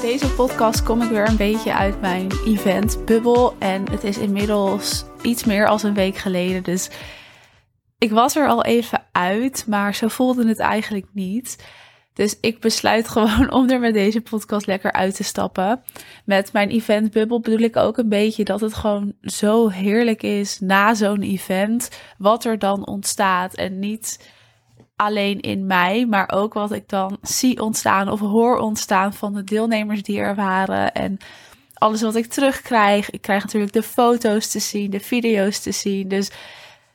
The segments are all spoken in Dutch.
deze podcast kom ik weer een beetje uit mijn eventbubbel. En het is inmiddels iets meer als een week geleden. Dus ik was er al even uit, maar zo voelde het eigenlijk niet. Dus ik besluit gewoon om er met deze podcast lekker uit te stappen. Met mijn eventbubbel bedoel ik ook een beetje dat het gewoon zo heerlijk is na zo'n event. Wat er dan ontstaat. En niet alleen in mij, maar ook wat ik dan zie ontstaan of hoor ontstaan van de deelnemers die er waren. En alles wat ik terugkrijg. Ik krijg natuurlijk de foto's te zien, de video's te zien. Dus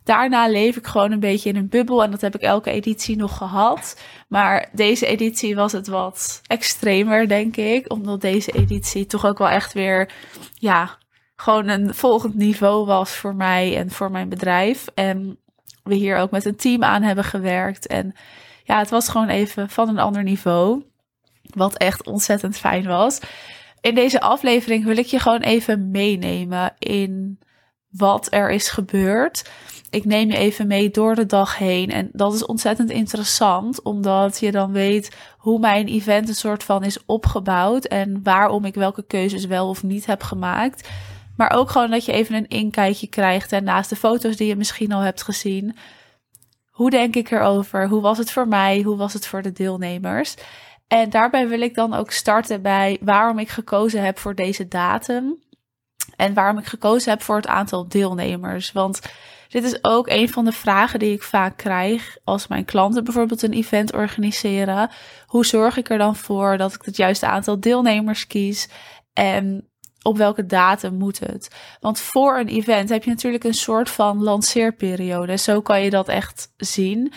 daarna leef ik gewoon een beetje in een bubbel. En dat heb ik elke editie nog gehad. Maar deze editie was het wat extremer, denk ik. Omdat deze editie toch ook wel echt weer, ja, gewoon een volgend niveau was voor mij en voor mijn bedrijf. En we hier ook met een team aan hebben gewerkt. En ja, het was gewoon even van een ander niveau. Wat echt ontzettend fijn was. In deze aflevering wil ik je gewoon even meenemen in wat er is gebeurd. Ik neem je even mee door de dag heen. En dat is ontzettend interessant, omdat je dan weet hoe mijn event een soort van is opgebouwd. En waarom ik welke keuzes wel of niet heb gemaakt. Maar ook gewoon dat je even een inkijkje krijgt. En naast de foto's die je misschien al hebt gezien. Hoe denk ik erover? Hoe was het voor mij? Hoe was het voor de deelnemers? En daarbij wil ik dan ook starten bij waarom ik gekozen heb voor deze datum. En waarom ik gekozen heb voor het aantal deelnemers. Want dit is ook een van de vragen die ik vaak krijg als mijn klanten bijvoorbeeld een event organiseren. Hoe zorg ik er dan voor dat ik het juiste aantal deelnemers kies? En op welke datum moet het? Want voor een event heb je natuurlijk een soort van lanceerperiode. Zo kan je dat echt zien.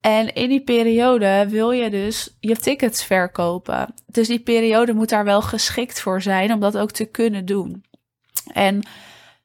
En in die periode wil je dus je tickets verkopen. Dus die periode moet daar wel geschikt voor zijn om dat ook te kunnen doen. En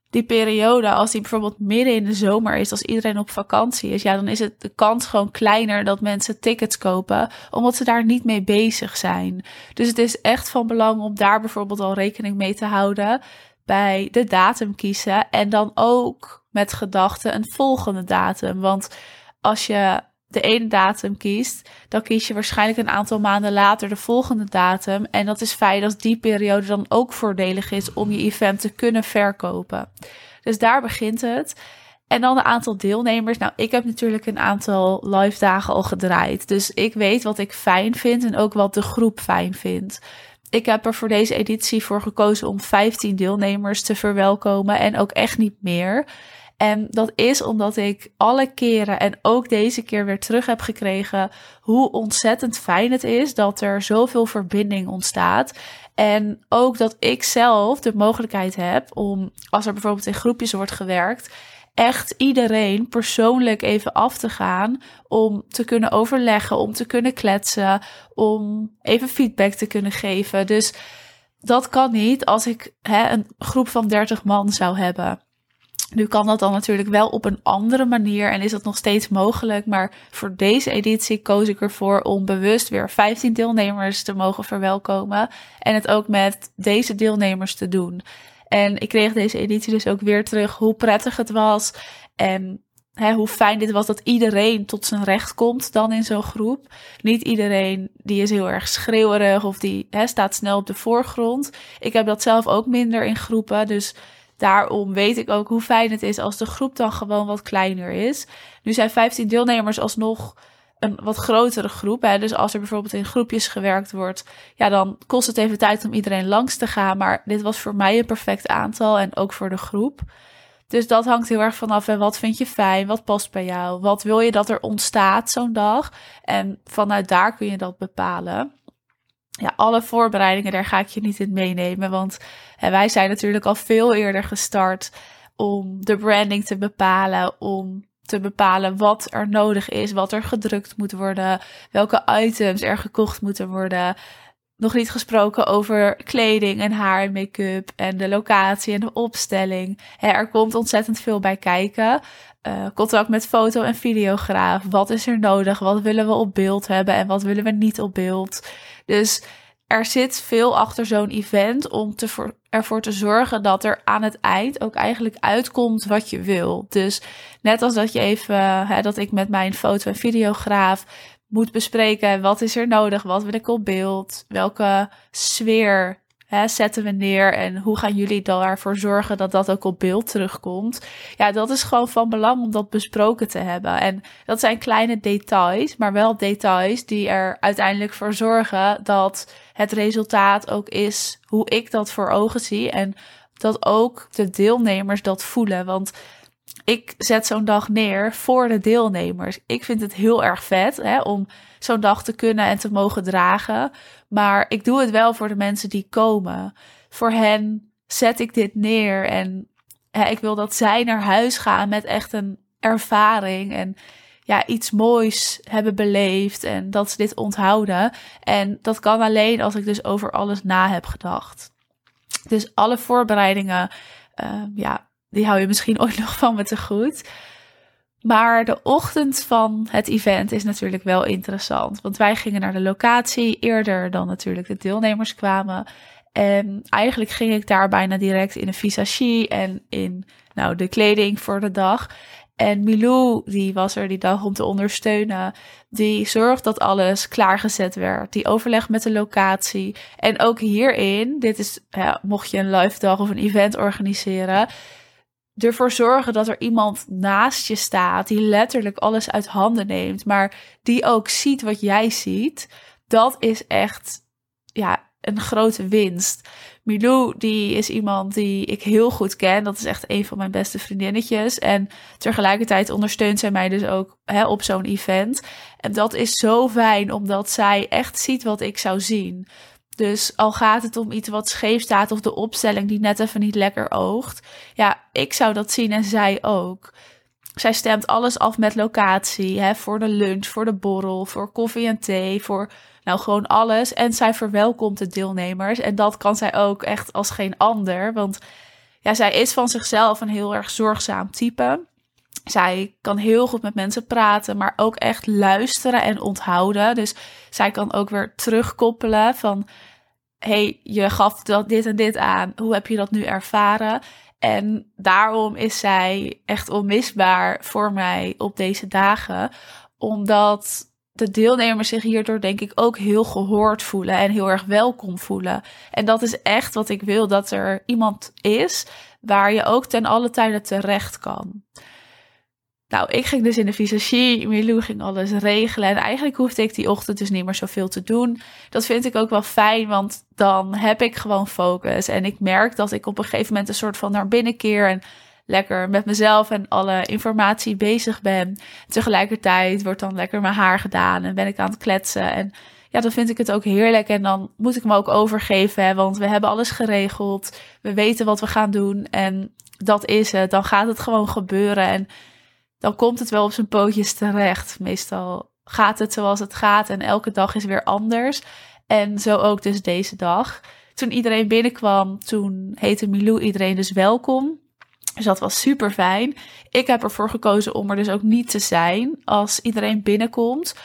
die periode, als die bijvoorbeeld midden in de zomer is, als iedereen op vakantie is, ja, dan is het de kans gewoon kleiner dat mensen tickets kopen, omdat ze daar niet mee bezig zijn. Dus het is echt van belang om daar bijvoorbeeld al rekening mee te houden bij de datum kiezen en dan ook met gedachten een volgende datum. Want als je de ene datum kiest, dan kies je waarschijnlijk een aantal maanden later de volgende datum. En dat is fijn als die periode dan ook voordelig is om je event te kunnen verkopen. Dus daar begint het. En dan een aantal deelnemers. Nou, ik heb natuurlijk een aantal live dagen al gedraaid. Dus ik weet wat ik fijn vind en ook wat de groep fijn vindt. Ik heb er voor deze editie voor gekozen om 15 deelnemers te verwelkomen en ook echt niet meer. En dat is omdat ik alle keren en ook deze keer weer terug heb gekregen hoe ontzettend fijn het is dat er zoveel verbinding ontstaat. En ook dat ik zelf de mogelijkheid heb om, als er bijvoorbeeld in groepjes wordt gewerkt, echt iedereen persoonlijk even af te gaan om te kunnen overleggen, om te kunnen kletsen, om even feedback te kunnen geven. Dus dat kan niet als ik hè, een groep van 30 man zou hebben. Nu kan dat dan natuurlijk wel op een andere manier en is dat nog steeds mogelijk. Maar voor deze editie koos ik ervoor om bewust weer 15 deelnemers te mogen verwelkomen. En het ook met deze deelnemers te doen. En ik kreeg deze editie dus ook weer terug hoe prettig het was. En hè, hoe fijn dit was dat iedereen tot zijn recht komt dan in zo'n groep. Niet iedereen die is heel erg schreeuwerig of die hè, staat snel op de voorgrond. Ik heb dat zelf ook minder in groepen. Dus Daarom weet ik ook hoe fijn het is als de groep dan gewoon wat kleiner is. Nu zijn 15 deelnemers alsnog een wat grotere groep. Hè? Dus als er bijvoorbeeld in groepjes gewerkt wordt, ja, dan kost het even tijd om iedereen langs te gaan. Maar dit was voor mij een perfect aantal en ook voor de groep. Dus dat hangt heel erg vanaf. En wat vind je fijn? Wat past bij jou? Wat wil je dat er ontstaat zo'n dag? En vanuit daar kun je dat bepalen ja, alle voorbereidingen, daar ga ik je niet in meenemen. Want hè, wij zijn natuurlijk al veel eerder gestart om de branding te bepalen, om te bepalen wat er nodig is, wat er gedrukt moet worden, welke items er gekocht moeten worden. Nog niet gesproken over kleding en haar en make-up en de locatie en de opstelling. er komt ontzettend veel bij kijken. Uh, contact met foto- en videograaf. Wat is er nodig? Wat willen we op beeld hebben en wat willen we niet op beeld? Dus er zit veel achter zo'n event om te voor, ervoor te zorgen dat er aan het eind ook eigenlijk uitkomt wat je wil. Dus net als dat je even, hè, dat ik met mijn foto- en videograaf moet bespreken wat is er nodig, wat wil ik op beeld, welke sfeer hè, zetten we neer en hoe gaan jullie daarvoor zorgen dat dat ook op beeld terugkomt. Ja, dat is gewoon van belang om dat besproken te hebben. En dat zijn kleine details, maar wel details die er uiteindelijk voor zorgen dat het resultaat ook is hoe ik dat voor ogen zie en dat ook de deelnemers dat voelen. Want ik zet zo'n dag neer voor de deelnemers. Ik vind het heel erg vet hè, om zo'n dag te kunnen en te mogen dragen. Maar ik doe het wel voor de mensen die komen. Voor hen zet ik dit neer en hè, ik wil dat zij naar huis gaan met echt een ervaring en ja, iets moois hebben beleefd en dat ze dit onthouden. En dat kan alleen als ik dus over alles na heb gedacht. Dus alle voorbereidingen, uh, ja, die hou je misschien ooit nog van me te goed. Maar de ochtend van het event is natuurlijk wel interessant. Want wij gingen naar de locatie eerder dan natuurlijk de deelnemers kwamen. En eigenlijk ging ik daar bijna direct in een visagie en in nou, de kleding voor de dag. En Milou, die was er die dag om te ondersteunen. Die zorgt dat alles klaargezet werd. Die overleg met de locatie. En ook hierin, dit is, ja, mocht je een live dag of een event organiseren, ervoor zorgen dat er iemand naast je staat die letterlijk alles uit handen neemt, maar die ook ziet wat jij ziet. Dat is echt, ja, een grote winst. Milou, die is iemand die ik heel goed ken. Dat is echt een van mijn beste vriendinnetjes. En tegelijkertijd ondersteunt zij mij dus ook hè, op zo'n event. En dat is zo fijn, omdat zij echt ziet wat ik zou zien. Dus al gaat het om iets wat scheef staat of de opstelling die net even niet lekker oogt. Ja, ik zou dat zien en zij ook. Zij stemt alles af met locatie, hè, voor de lunch, voor de borrel, voor koffie en thee, voor nou gewoon alles. En zij verwelkomt de deelnemers. En dat kan zij ook echt als geen ander. Want ja, zij is van zichzelf een heel erg zorgzaam type. Zij kan heel goed met mensen praten, maar ook echt luisteren en onthouden. Dus zij kan ook weer terugkoppelen van... hey, je gaf dat, dit en dit aan. Hoe heb je dat nu ervaren? En daarom is zij echt onmisbaar voor mij op deze dagen. Omdat de deelnemers zich hierdoor denk ik ook heel gehoord voelen en heel erg welkom voelen. En dat is echt wat ik wil, dat er iemand is waar je ook ten alle tijde terecht kan. Nou, ik ging dus in de visagie, Milou ging alles regelen en eigenlijk hoefde ik die ochtend dus niet meer zoveel te doen. Dat vind ik ook wel fijn, want dan heb ik gewoon focus en ik merk dat ik op een gegeven moment een soort van naar binnen keer en lekker met mezelf en alle informatie bezig ben. Tegelijkertijd wordt dan lekker mijn haar gedaan en ben ik aan het kletsen. En ja, dan vind ik het ook heerlijk. En dan moet ik me ook overgeven, hè, want we hebben alles geregeld. We weten wat we gaan doen en dat is het. Dan gaat het gewoon gebeuren en dan komt het wel op zijn pootjes terecht. Meestal gaat het zoals het gaat en elke dag is weer anders. En zo ook dus deze dag. Toen iedereen binnenkwam, toen heette Milou iedereen dus welkom. Dus dat was super fijn. Ik heb ervoor gekozen om er dus ook niet te zijn als iedereen binnenkomt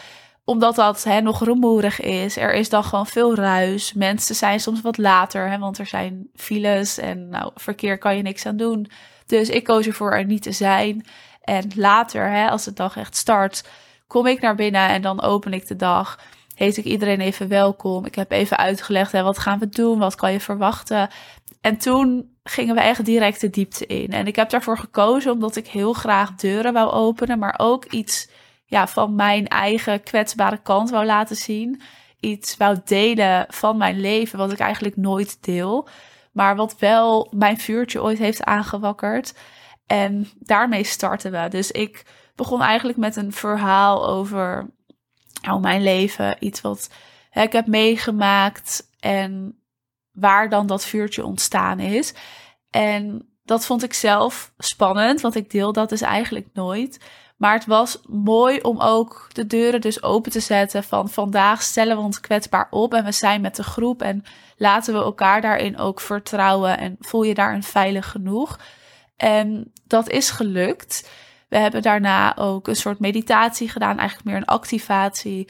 omdat dat hè, nog rumoerig is. Er is dan gewoon veel ruis. Mensen zijn soms wat later, hè, want er zijn files en nou, verkeer kan je niks aan doen. Dus ik koos ervoor er niet te zijn. En later, hè, als de dag echt start, kom ik naar binnen en dan open ik de dag. Heet ik iedereen even welkom. Ik heb even uitgelegd, hè, wat gaan we doen? Wat kan je verwachten? En toen gingen we echt direct de diepte in. En ik heb daarvoor gekozen omdat ik heel graag deuren wou openen, maar ook iets ja, van mijn eigen kwetsbare kant wou laten zien. Iets wou delen van mijn leven, wat ik eigenlijk nooit deel. Maar wat wel mijn vuurtje ooit heeft aangewakkerd. En daarmee starten we. Dus ik begon eigenlijk met een verhaal over nou, mijn leven. Iets wat hè, ik heb meegemaakt en waar dan dat vuurtje ontstaan is. En dat vond ik zelf spannend, want ik deel dat dus eigenlijk nooit. Maar het was mooi om ook de deuren dus open te zetten van vandaag stellen we ons kwetsbaar op en we zijn met de groep en laten we elkaar daarin ook vertrouwen en voel je daarin veilig genoeg. En dat is gelukt. We hebben daarna ook een soort meditatie gedaan, eigenlijk meer een activatie.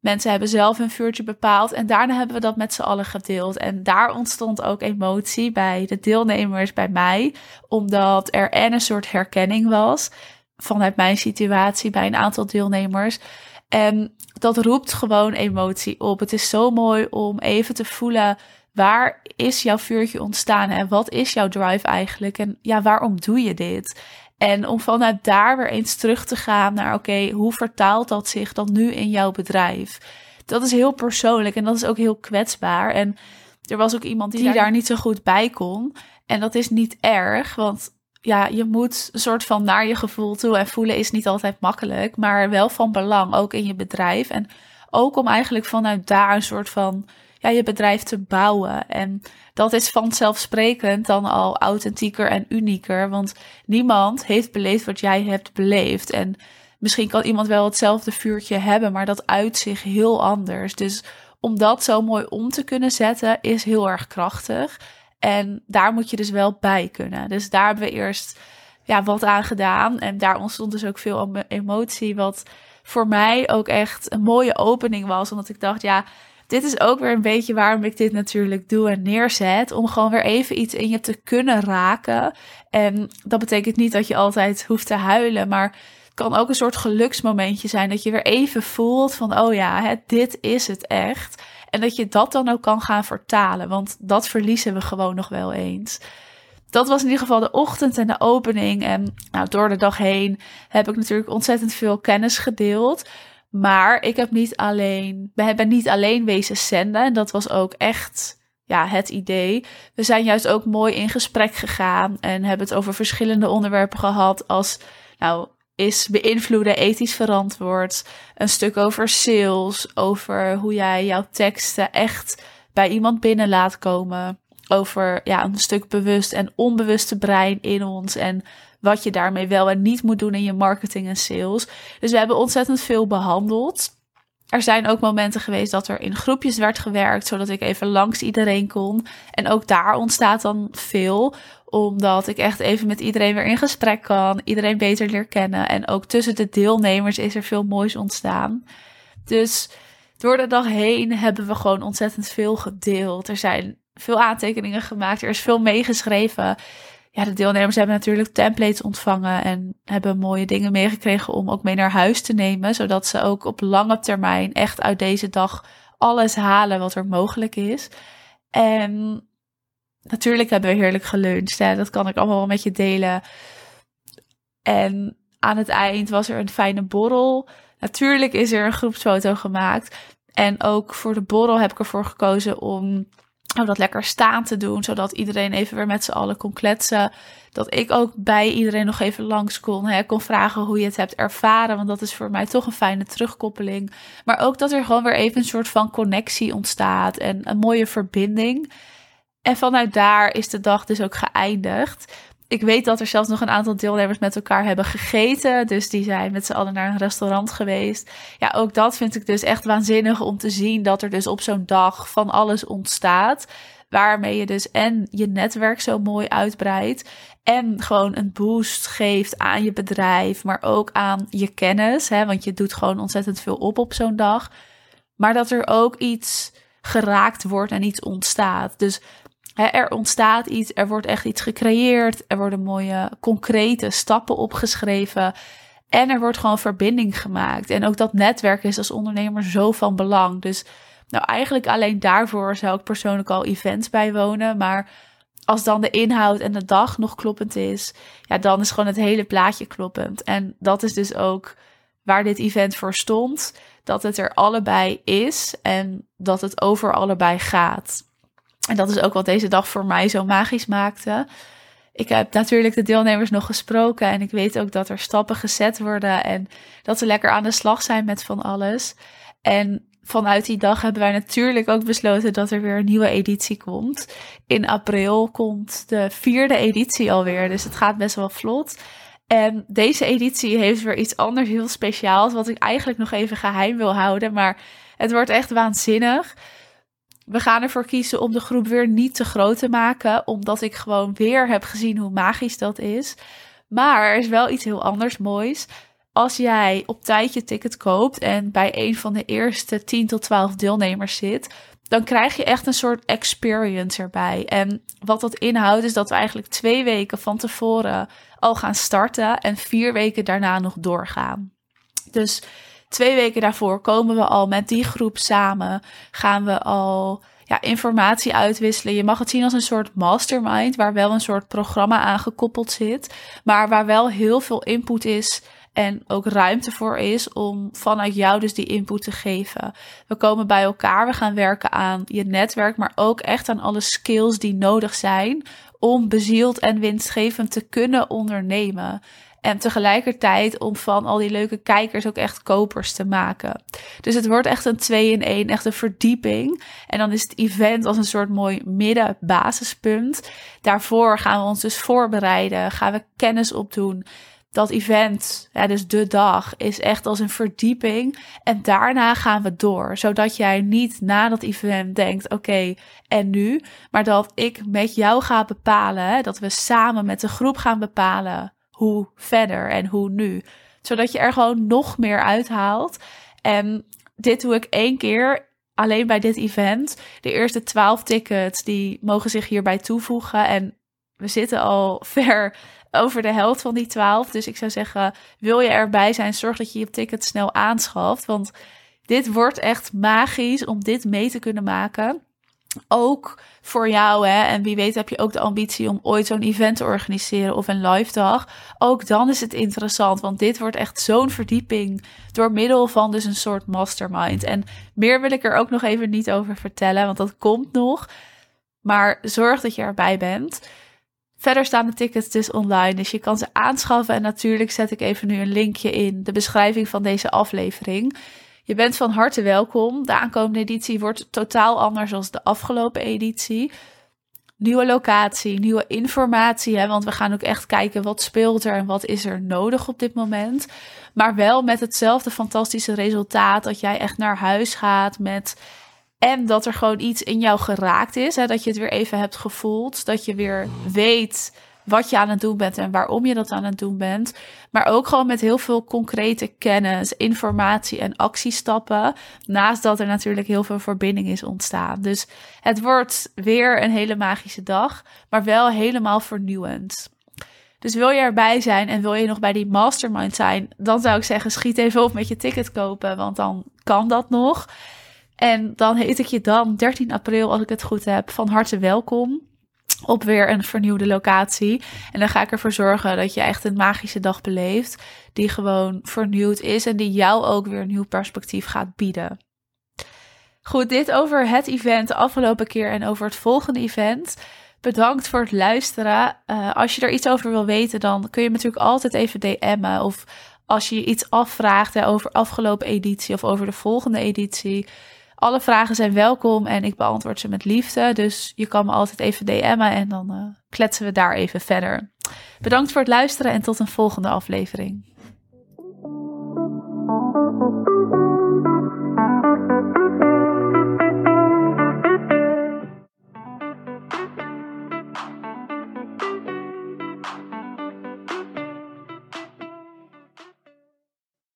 Mensen hebben zelf een vuurtje bepaald en daarna hebben we dat met z'n allen gedeeld. En daar ontstond ook emotie bij de deelnemers, bij mij, omdat er en een soort herkenning was vanuit mijn situatie bij een aantal deelnemers. En dat roept gewoon emotie op. Het is zo mooi om even te voelen waar is jouw vuurtje ontstaan en wat is jouw drive eigenlijk en ja, waarom doe je dit? En om vanuit daar weer eens terug te gaan naar, oké, hoe vertaalt dat zich dan nu in jouw bedrijf? Dat is heel persoonlijk en dat is ook heel kwetsbaar. En er was ook iemand die, daar niet zo goed bij kon. En dat is niet erg, want ja, je moet een soort van naar je gevoel toe en voelen is niet altijd makkelijk, maar wel van belang, ook in je bedrijf. En ook om eigenlijk vanuit daar een soort van ja, je bedrijf te bouwen. En dat is vanzelfsprekend dan al authentieker en unieker. Want niemand heeft beleefd wat jij hebt beleefd. En misschien kan iemand wel hetzelfde vuurtje hebben, maar dat uit zich heel anders. Dus om dat zo mooi om te kunnen zetten, is heel erg krachtig. En daar moet je dus wel bij kunnen. Dus daar hebben we eerst ja, wat aan gedaan. En daar ontstond dus ook veel emotie. Wat voor mij ook echt een mooie opening was. Omdat ik dacht, ja, dit is ook weer een beetje waarom ik dit natuurlijk doe en neerzet. Om gewoon weer even iets in je te kunnen raken. En dat betekent niet dat je altijd hoeft te huilen, maar het kan ook een soort geluksmomentje zijn. Dat je weer even voelt van, oh ja, hè, dit is het echt. En dat je dat dan ook kan gaan vertalen, want dat verliezen we gewoon nog wel eens. Dat was in ieder geval de ochtend en de opening. En nou, door de dag heen heb ik natuurlijk ontzettend veel kennis gedeeld. Maar ik heb niet alleen, we hebben niet alleen wezen zenden. En dat was ook echt ja, het idee. We zijn juist ook mooi in gesprek gegaan en hebben het over verschillende onderwerpen gehad. Als, nou, is beïnvloeden ethisch verantwoord? Een stuk over sales, over hoe jij jouw teksten echt bij iemand binnen laat komen. Over ja, een stuk bewust en onbewuste brein in ons. En wat je daarmee wel en niet moet doen in je marketing en sales. Dus we hebben ontzettend veel behandeld. Er zijn ook momenten geweest dat er in groepjes werd gewerkt, zodat ik even langs iedereen kon. En ook daar ontstaat dan veel, omdat ik echt even met iedereen weer in gesprek kan, iedereen beter leer kennen. En ook tussen de deelnemers is er veel moois ontstaan. Dus door de dag heen hebben we gewoon ontzettend veel gedeeld. Er zijn veel aantekeningen gemaakt, er is veel meegeschreven ja, de deelnemers hebben natuurlijk templates ontvangen en hebben mooie dingen meegekregen om ook mee naar huis te nemen, zodat ze ook op lange termijn echt uit deze dag alles halen wat er mogelijk is. En natuurlijk hebben we heerlijk geluncht, hè? dat kan ik allemaal wel met je delen. En aan het eind was er een fijne borrel. Natuurlijk is er een groepsfoto gemaakt. En ook voor de borrel heb ik ervoor gekozen om om dat lekker staan te doen, zodat iedereen even weer met z'n allen kon kletsen. Dat ik ook bij iedereen nog even langs kon, hè, kon vragen hoe je het hebt ervaren, want dat is voor mij toch een fijne terugkoppeling. Maar ook dat er gewoon weer even een soort van connectie ontstaat en een mooie verbinding. En vanuit daar is de dag dus ook geëindigd ik weet dat er zelfs nog een aantal deelnemers met elkaar hebben gegeten. Dus die zijn met z'n allen naar een restaurant geweest. Ja, ook dat vind ik dus echt waanzinnig om te zien dat er dus op zo'n dag van alles ontstaat. Waarmee je dus en je netwerk zo mooi uitbreidt. En gewoon een boost geeft aan je bedrijf, maar ook aan je kennis. Hè, want je doet gewoon ontzettend veel op op zo'n dag. Maar dat er ook iets geraakt wordt en iets ontstaat. Dus er ontstaat iets, er wordt echt iets gecreëerd, er worden mooie concrete stappen opgeschreven en er wordt gewoon verbinding gemaakt. En ook dat netwerk is als ondernemer zo van belang. Dus nou eigenlijk alleen daarvoor zou ik persoonlijk al events bijwonen, maar als dan de inhoud en de dag nog kloppend is, ja, dan is gewoon het hele plaatje kloppend. En dat is dus ook waar dit event voor stond, dat het er allebei is en dat het over allebei gaat. En dat is ook wat deze dag voor mij zo magisch maakte. Ik heb natuurlijk de deelnemers nog gesproken en ik weet ook dat er stappen gezet worden en dat ze lekker aan de slag zijn met van alles. En vanuit die dag hebben wij natuurlijk ook besloten dat er weer een nieuwe editie komt. In april komt de vierde editie alweer, dus het gaat best wel vlot. En deze editie heeft weer iets anders heel speciaals, wat ik eigenlijk nog even geheim wil houden. Maar het wordt echt waanzinnig. We gaan ervoor kiezen om de groep weer niet te groot te maken, omdat ik gewoon weer heb gezien hoe magisch dat is. Maar er is wel iets heel anders moois. Als jij op tijd je ticket koopt en bij een van de eerste 10 tot 12 deelnemers zit, dan krijg je echt een soort experience erbij. En wat dat inhoudt, is dat we eigenlijk twee weken van tevoren al gaan starten en vier weken daarna nog doorgaan. Dus twee weken daarvoor komen we al met die groep samen, gaan we al ja, informatie uitwisselen. Je mag het zien als een soort mastermind, waar wel een soort programma aan gekoppeld zit, maar waar wel heel veel input is en ook ruimte voor is om vanuit jou dus die input te geven. We komen bij elkaar, we gaan werken aan je netwerk, maar ook echt aan alle skills die nodig zijn om bezield en winstgevend te kunnen ondernemen. En tegelijkertijd om van al die leuke kijkers ook echt kopers te maken. Dus het wordt echt een 2 in 1, echt een verdieping. En dan is het event als een soort mooi middenbasispunt. Daarvoor gaan we ons dus voorbereiden, gaan we kennis opdoen dat event, dus de dag, is echt als een verdieping. En daarna gaan we door. Zodat jij niet na dat event denkt: oké, en nu? Maar dat ik met jou ga bepalen, dat we samen met de groep gaan bepalen hoe verder en hoe nu. Zodat je er gewoon nog meer uithaalt. En dit doe ik één keer. Alleen bij dit event. De eerste twaalf tickets die mogen zich hierbij toevoegen. En we zitten al ver over de helft van die 12. Dus ik zou zeggen, wil je erbij zijn, zorg dat je je ticket snel aanschaft. Want dit wordt echt magisch om dit mee te kunnen maken. Ook voor jou, hè, en wie weet heb je ook de ambitie om ooit zo'n event te organiseren of een live dag. Ook dan is het interessant, want dit wordt echt zo'n verdieping door middel van dus een soort mastermind. En meer wil ik er ook nog even niet over vertellen, want dat komt nog. Maar zorg dat je erbij bent. Verder staan de tickets dus online, dus je kan ze aanschaffen. En natuurlijk zet ik even nu een linkje in de beschrijving van deze aflevering. Je bent van harte welkom. De aankomende editie wordt totaal anders dan de afgelopen editie. Nieuwe locatie, nieuwe informatie, hè, want we gaan ook echt kijken wat speelt er en wat is er nodig op dit moment. Maar wel met hetzelfde fantastische resultaat dat jij echt naar huis gaat met en dat er gewoon iets in jou geraakt is. Hè, dat je het weer even hebt gevoeld. Dat je weer weet wat je aan het doen bent en waarom je dat aan het doen bent. Maar ook gewoon met heel veel concrete kennis, informatie en actiestappen. Naast dat er natuurlijk heel veel verbinding is ontstaan. Dus het wordt weer een hele magische dag, maar wel helemaal vernieuwend. Dus wil je erbij zijn en wil je nog bij die mastermind zijn, dan zou ik zeggen: schiet even op met je ticket kopen, want dan kan dat nog. En dan heet ik je dan 13 april, als ik het goed heb, van harte welkom op weer een vernieuwde locatie. En dan ga ik ervoor zorgen dat je echt een magische dag beleeft, die gewoon vernieuwd is en die jou ook weer een nieuw perspectief gaat bieden. Goed, dit over het event de afgelopen keer en over het volgende event. Bedankt voor het luisteren. Uh, als je er iets over wil weten, dan kun je natuurlijk altijd even DM'en. Of als je iets afvraagt hè, over afgelopen editie of over de volgende editie. Alle vragen zijn welkom en ik beantwoord ze met liefde. Dus je kan me altijd even DM'en en dan uh, kletsen we daar even verder. Bedankt voor het luisteren en tot een volgende aflevering.